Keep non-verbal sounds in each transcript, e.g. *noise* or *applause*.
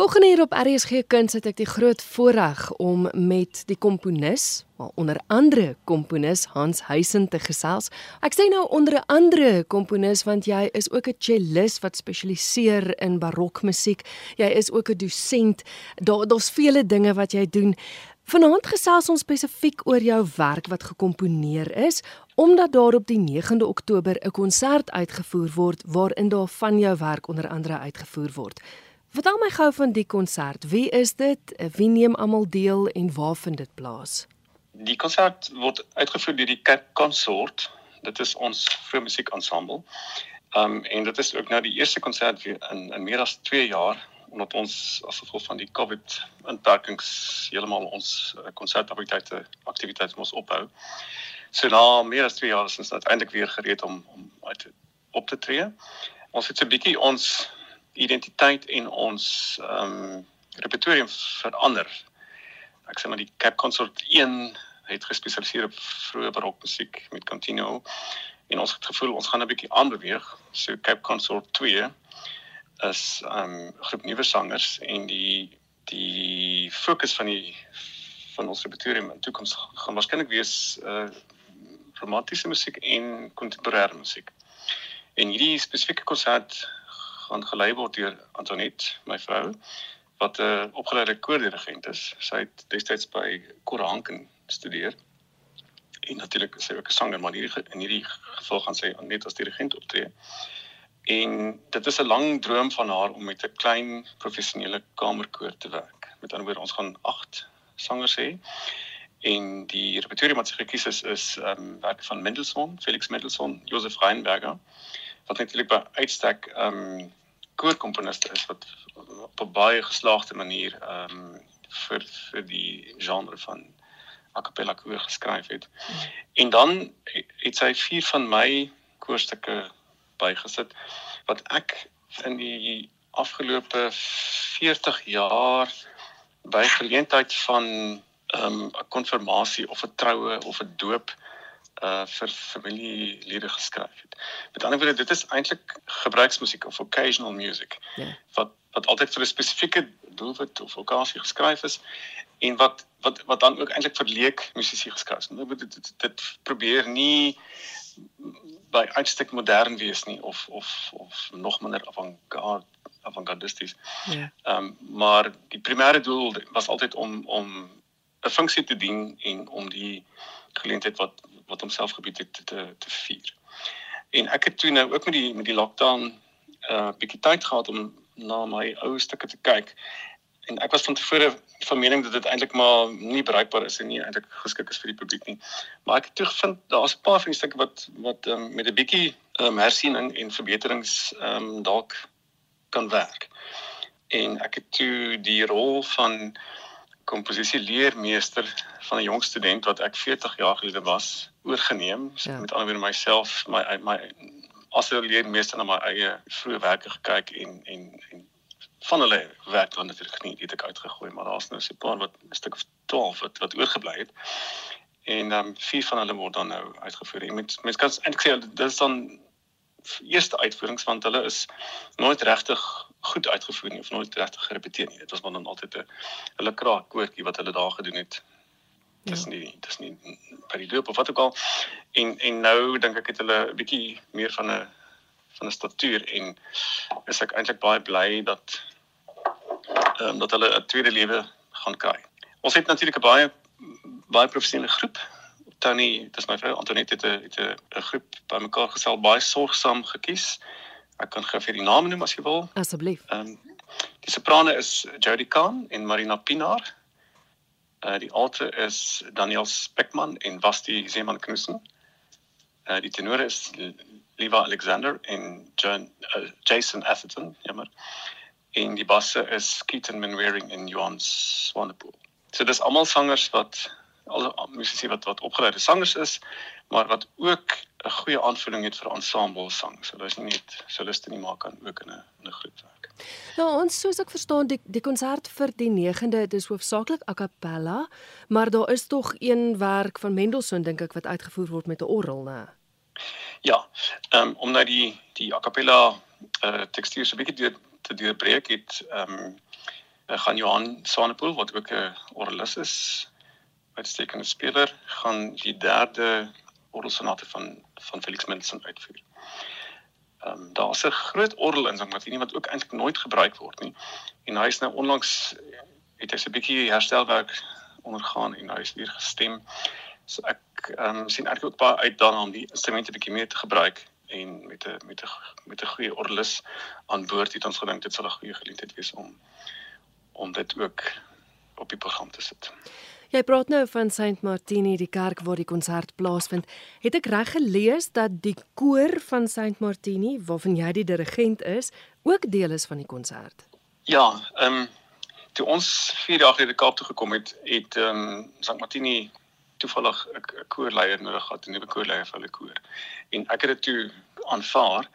Volgende hier op RSG Kuns het ek die groot voorreg om met die komponis, maar onder andere komponis Hans Huisen te gesels. Ek sê nou onder andere komponis want jy is ook 'n cellist wat spesialiseer in barokmusiek. Jy is ook 'n dosent. Daar daar's vele dinge wat jy doen. Vanaand gesels ons spesifiek oor jou werk wat gekomponeer is omdat daar op die 9de Oktober 'n konsert uitgevoer word waarin daar van jou werk onder andere uitgevoer word. Vertel my gou van die konsert. Wie is dit? Wie neem almal deel en waar vind dit plaas? Die konsert word uitgevoer deur die Cape Consort. Dit is ons vroue musiekensemble. Um en dit is ook nou die eerste konsert in in meer as 2 jaar omdat ons as gevolg van die COVID inperkings heeltemal ons eh, konsertaktiwiteite aktiwiteite moes ophou. So na meer as 2 jaar is ons uiteindelik weer gereed om om uit op te tree. Ons het 'n bietjie ons identiteit en ons ehm um, repertoire verander. Ek sê maar die Cape Consort 1 het gespesialiseer op vroeë barokmusiek met continuo en ons het gevoel ons gaan 'n bietjie aanbeweeg. So Cape Consort 2 is 'n um, groep nuwe sangers en die die fokus van die van ons repertoire in toekoms gaan waarskynlik wees uh romantiese musiek en kontemporêre musiek. En hierdie spesifieke konsert gaan gelei word deur Antoinette, my vrou, wat 'n uh, opgeleide koordirigent is. Sy het destyds by Koranken studeer. En natuurlik sy ook 'n sanger, maar hierdie in hierdie geval gaan sy net as dirigent optree. En dit is 'n lang droom van haar om met 'n klein professionele kamerkoor te werk. Met ander woorde, ons gaan 8 sangers hê. En die repertoire wat sy gekies is is ehm um, werk van Mendelssohn, Felix Mendelssohn, Josef Reinberger wat natuurlik by uitstek ehm um, koorkomponiste is wat op 'n baie geslaagde manier ehm um, vir vir die genre van a cappella koor geskryf het. En dan het sy vier van my koorstukke bygesit wat ek in die afgelope 40 jaar by geleentheid van ehm, 'n um, konfirmasie of 'n troue of 'n doop uh vir familielede geskryf het. Met ander woorde, dit is eintlik gebruiksmusiek of occasional music. Ja. Wat wat altyd vir 'n spesifieke doelwit of okasie geskryf is en wat wat wat dan ook eintlik vir leek musisië geskryf is. Nou dit, dit dit probeer nie by uitstek modern wees nie of of of nog minder avant-garde avant-gardisties. Ja. Ehm um, maar die primêre doel was altyd om om 'n funksie te dien en om die geleentheid wat wat homself gebied het te te, vier. En ek het toe nou ook met die met die lockdown 'n uh, bietjie tyd gehad om na my ou stukke te kyk. En ek was van tevore van mening dat dit eintlik maar nie bereikbaar is en nie eintlik geskik is vir die publiek nie. Maar ek het toe gevind daar's 'n paar van die stukke wat wat um, met 'n bietjie um, hersiening en verbeterings ehm um, dalk kan werk. En ek het toe die rol van komposisieleermeester van 'n jong student wat ek 40 jaar gelede was, oorgeneem. So ja. met ander woorde myself, my my as 'n leermeester na my eie vroeë werke gekyk en en en van hulle werk dan natuurlik nie dit ek uitgegooi, maar daar's nou so 'n paar wat 'n stuk of 12 wat wat oorgebly het. En ehm um, vier van hulle word dan nou uitgevoer. En met mense kan eintlik sê dit is dan eerste uitvoerings want hulle is nooit regtig goed uitgevoer nie of nooit regtig gerepeteer nie. Dit was maar dan altyd 'n hulle kraak koortjie wat hulle daar gedoen het. Dis ja. nie dis nie by die doop of wat ook al. En en nou dink ek het hulle 'n bietjie meer van 'n van 'n statuur en is ek eintlik baie bly dat ehm um, dat hulle 'n tweede lewe gaan kry. Ons het natuurlik 'n baie baie professionele groep Tony, dis my vrou Antoinette het 'n het 'n groep bymekaar gestel, baie sorgsaam gekies. Ek kan gou vir die name noem as jy wil. Asseblief. Ehm um, die soprane is Jody Khan en Marina Pinaar. Uh die alte is Daniel Speckman en Basti Zeeman Knussen. Uh die tenore is Liva Alexander en John uh, Jason Atherton, jammer. En die basse is Keaton Manwaring en Johan Swanepoel. So dis almal sangers wat al musisië wat wat opgeleide sangers is, maar wat ook 'n goeie aanvulling het vir ensemble sang. So dis nie net soliste nie, maar kan ook in 'n 'n groep werk. Nou ons soos ek verstaan die die konsert vir die 9de dis hoofsaaklik a cappella, maar daar is tog een werk van Mendelssohn dink ek wat uitgevoer word met 'n orgel, né? Ja, ehm um, om nou die die a cappella uh, tekstuur so 'n bietjie te deurbreek het ehm um, gaan Johan Swanepoel wat ook 'n orgelis is, uitstekende speler, gaan die derde orgelsonate van van Felix Mendelssohn uitvoer. Ehm um, daar's 'n groot orgel in St. Martini wat ook eintlik nooit gebruik word nie. En hy is nou onlangs het hy 'n bietjie herstelwerk ondergaan en hy is weer gestem. So ek ehm um, sien eintlik ook baie uit daarna om die instrumente bietjie meer te gebruik en met 'n met 'n met 'n goeie orgelis aan boord het ons gedink dit sal 'n goeie geleentheid wees om om dit ook op die program te sit. Jy praat nou van St Martini, die kerk waar die konsert plaasvind. Het ek reg gelees dat die koor van St Martini, waarvan jy die dirigent is, ook deel is van die konsert? Ja, ehm um, toe ons 4 dae gelede Kaap toe gekom het, het ehm um, St Martini toevallig 'n koorleier nodig gehad, 'n nuwe koorleier vir hulle koor. En ek het dit toe aanvaar.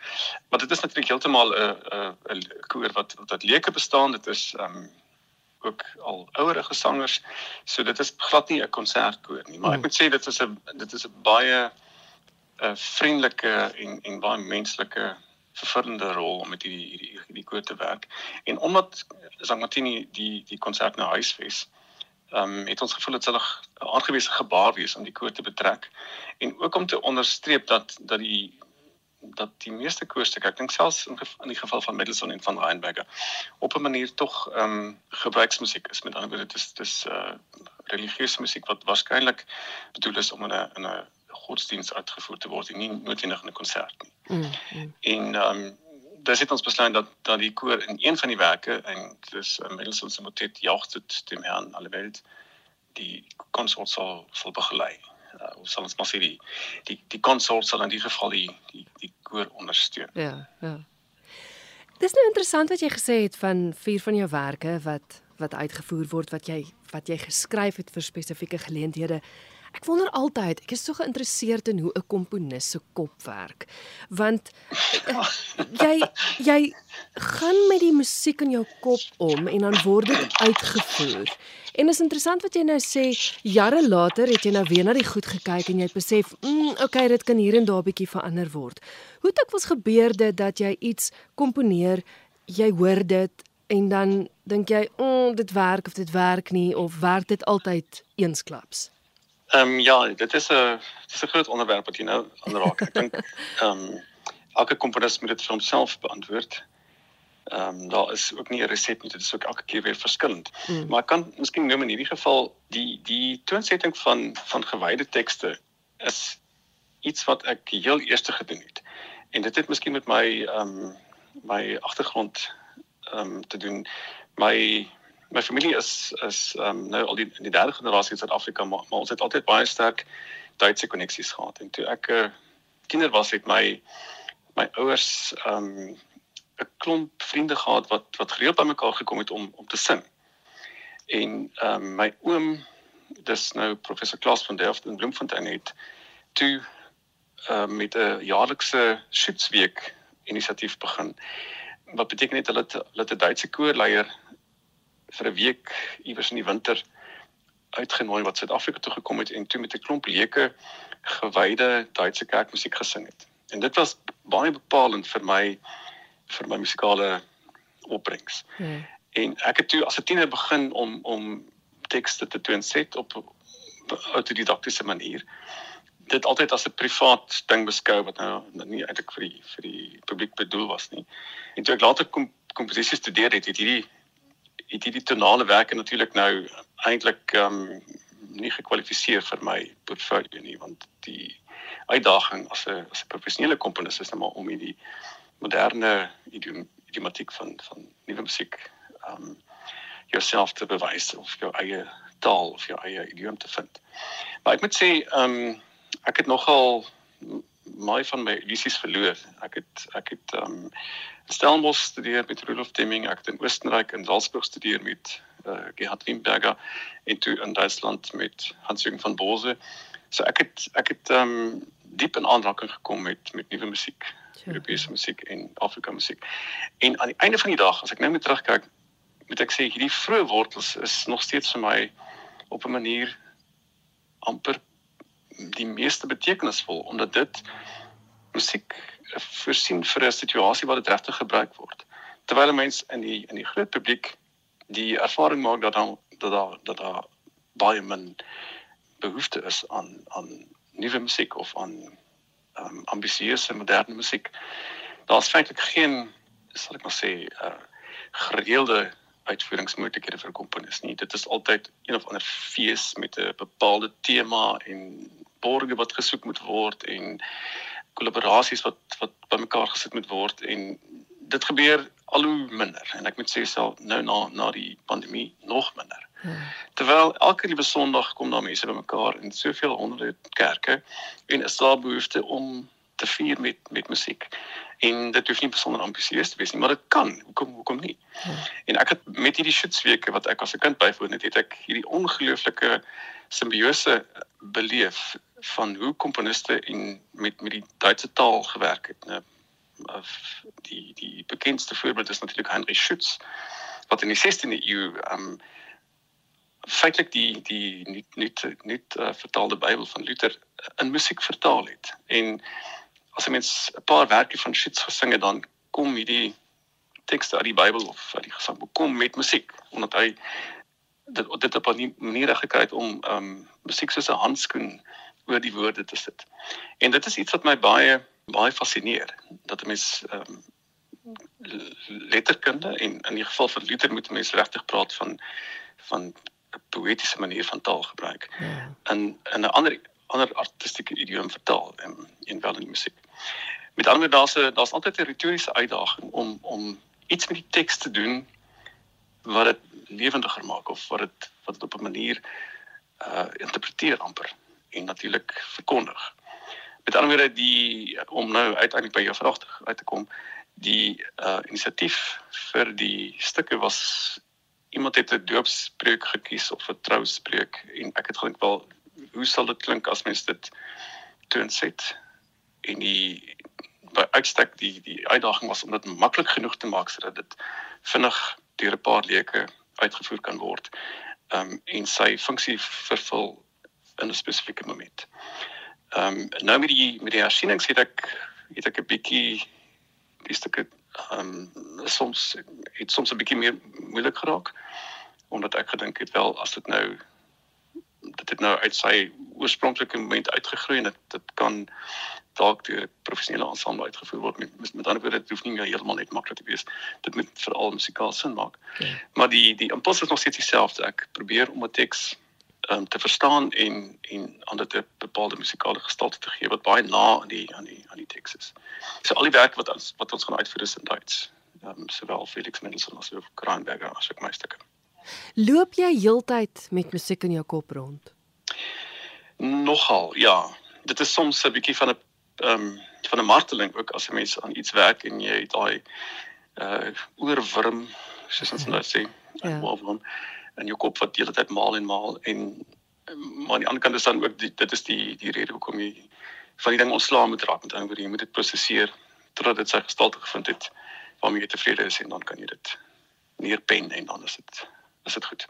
Maar dit is natuurlik heeltemal 'n 'n 'n koor wat wat leuke bestaan. Dit is ehm um, ook al ouere gesangers. So dit is glad nie 'n konsertkoor nie, maar ek hmm. moet sê dit is 'n dit is 'n baie 'n eh, vriendelike en en baie menslike vervullende rol om met hierdie hierdie hierdie koor te werk. En omdat St. Martini die die konsert nou huisves, ehm um, het ons gevoel dit sal 'n aangewese gebaar wees om die koor te betrek en ook om te onderstreep dat dat die dat die meeste koorstukke, ek dink selfs in, in die geval van Mendelssohn en van Reinberger, op 'n manier tog ehm um, gebruiksmusiek is. Met ander woorde, dit is dis uh religieuse musiek wat waarskynlik bedoel is om in 'n in 'n godsdiens uitgevoer te word en nie noodwendig in 'n konsert nie. Mm, mm. En ehm um, daar het ons besluit dat dat die koor in een van die werke en dis uh, Mendelssohn se motet Jauchzet dem Herrn alle Welt die konsort sal sal begelei uh, ons sal ons maar sê die die die konsort sal in die geval die die die koor ondersteun. Ja, ja. Dis nou interessant wat jy gesê het van vier van jou werke wat wat uitgevoer word wat jy wat jy geskryf het vir spesifieke geleenthede. Ek wonder altyd, ek is so geïnteresseerd in hoe 'n komponis se kop werk. Want uh, jy jy gaan met die musiek in jou kop om en dan word dit uitgevoer. En is interessant wat jy nou sê, jare later het jy nou weer na die goed gekyk en jy het besef, mm, okay, dit kan hier en daar bietjie verander word. Hoe dit gebeur dat jy iets komponeer, jy hoor dit en dan dink jy, "Oh, dit werk of dit werk nie of werk dit altyd eensklaps?" Ehm um, ja, dit is 'n dis 'n groot onderwerp wat jy nou aanraak. Ek dink *laughs* ehm um, elke komponis moet dit vir homself beantwoord. Ehm um, daar is ook nie 'n resep nie, dit is ook elke keer weer verskillend. Mm. Maar ek kan miskien noem in hierdie geval die die toonsetting van van gewyde tekste is iets wat ek heel eers gedoen het. En dit het miskien met my ehm um, my agtergrond ehm um, te doen. My my familie is is ehm um, nou al die die derde generasie in Suid-Afrika maar, maar ons het altyd baie sterk Duitse koneksies gehad en toe ek 'n uh, kinder was het my my ouers ehm um, 'n klomp vriende gehad wat wat gereeld bymekaar gekom het om om te sing. En ehm um, my oom dis nou professor Klaas van Delft in Bloemfontein het toe ehm uh, met 'n jaarlikse Schutzweek inisiatief begin. Wat beteken dit hulle hulle het 'n Duitse koorleier vir 'n week iewers in die winter uitgenooi wat Suid-Afrika toe gekom het en toe met 'n klomp leuke gewyde Duitse kerkmusiek gesing het. En dit was baie bepalend vir my vir my musikale opbrengs. Hmm. En ek het toe as 'n tiener begin om om tekste te toonset op autodidaktiese manier. Dit altyd as 'n privaat ding beskou wat nou nie eintlik vir die vir die publiek bedoel was nie. En toe ek later kom komposisie studeer het, het hierdie het hierdie tonale werke natuurlik nou eintlik ehm um, nie gekwalifiseer vir my portfolio nie want die uitdaging as 'n as 'n professionele komponis is nou maar om hierdie moderne idiom idiomatiek van van nuwe musiek um, jouself te bewys of jou eie taal of jou eie idiom te vind. Maar ek moet sê um, ek het nogal my van my illusies verloor. Ek het ek het um, Stellenbosch studeer met Rudolf Deming, ek het in Oostenryk in Salzburg studeer met uh, Gerhard Wimberger en toe in Duitsland met Hans-Jürgen van Bose. So ek het ek het um, diep in aanraking gekom met met nuwe musiek, Europese musiek en Afrika musiek. En aan die einde van die dag, as ek nou net terugkyk, moet ek sê hierdie vroeë wortels is nog steeds vir my op 'n manier amper die meeste betekenisvol omdat dit musiek voorsien vir 'n situasie waar dit regtig gebruik word. Terwyl 'n mens in die in die groot publiek die ervaring maak dat dat daar dat baie min behoefte is aan aan nuwe musiek of aan um, ambisieuse moderne musiek. Daar's feitelik geen sal ek maar sê uh, gereelde uitvoeringsmoontlikhede vir komponis nie. Dit is altyd een of ander fees met 'n bepaalde tema en borge wat gesoek moet word en kollaborasies wat wat bymekaar gesit moet word en dit gebeur al hoe minder en ek moet sê self nou na na die pandemie nog minder. Terwyl elke liewe Sondag kom daar mense bymekaar in soveel honderde kerke en is daar behoefte om te vier met met musiek. En dit hoef nie besonder ambisieus te wees nie, maar dit kan. Hoekom hoekom nie? Hmm. En ek het met hierdie shitsweke wat ek as 'n kind bywoon het, het ek hierdie ongelooflike simbiose beleef van hoe komponiste en met met die Duitse taal gewerk het. Nou die die bekendste voorbeeld is natuurlik Heinrich Schütz wat in die 16de eeu um feitelik die die nie nie nie uh, vertaalde Bybel van Luther in musiek vertaal het. En as 'n mens 'n paar werke van Schütz gesing het, dan kom hierdie tekste uit die Bybel of uit die gesangboek kom met musiek omdat hy dit dit op 'n manier gekry het om um musiek soos 'n handskoen oor die woorde te sit. En dit is iets wat my baie baie fascineer dat 'n mens ehm um, letterkunde en in die geval van Luther moet mense regtig praat van van poëtiese manier van taal gebruik. Ja. In in 'n ander ander artistieke idiom vertaal en in wel in musiek. Met ander daar's 'n daar's altyd 'n retoriese uitdaging om om iets met die teks te doen wat dit lewendiger maak of wat dit wat dit op 'n manier uh interpreteer amper en natuurlik verkondig met ander woorde die om nou uiteindelik by jou vraag uit te kom die uh inisiatief vir die stukke was iemand het 'n doopspreuk gekies of 'n trouspreuk en ek het gedink wel hoe sal dit klink as mens dit toonset en die by uitstek die die uitdaging was om dit maklik genoeg te maak sodat dit vinnig deur 'n paar leuke uitgevoer kan word um en sy funksie vervul in 'n spesifieke moment. Ehm um, nou met die met die hersienings het ek het ek 'n bietjie die stukke ehm um, soms het soms 'n bietjie meer moeilik geraak omdat ek gedink het wel as dit nou dit het nou uit sy oorspronklike moment uitgegroei en dit dit kan dalk deur 'n professionele ensemble uitgevoer word. Met met, met ander woorde dit hoef nie heeltemal net maklik te wees. Dit moet veral musikaal sin maak. Ja. maar die die impuls is nog steeds dieselfde. Ek probeer om 'n teks um, te verstaan en en aan dit 'n bepaalde musikale gestalte te gee wat baie na aan die aan die aan die teks is. So al die werk wat ons wat ons gaan uitvoer is in Duits. Ehm um, sowel Felix Mendelssohn as ook Kranberger as ook my stukke. Loop jy heeltyd met musiek in jou kop rond? Nogal, ja. Dit is soms 'n bietjie van 'n ehm um, van 'n marteling ook as 'n mens aan iets werk en jy daai uh oorwurm soos ons nou sê, ja. oorwurm in jou kop wat die hele tyd maal en maal en maar aan die ander kant is dan ook die, dit is die die rede hoekom jy van die ding ontslae moet raak met ander woorde jy moet dit prosesseer totdat dit sy gestalte gevind het waarmee jy tevrede is en dan kan jy dit neerpen en dan is dit is dit goed.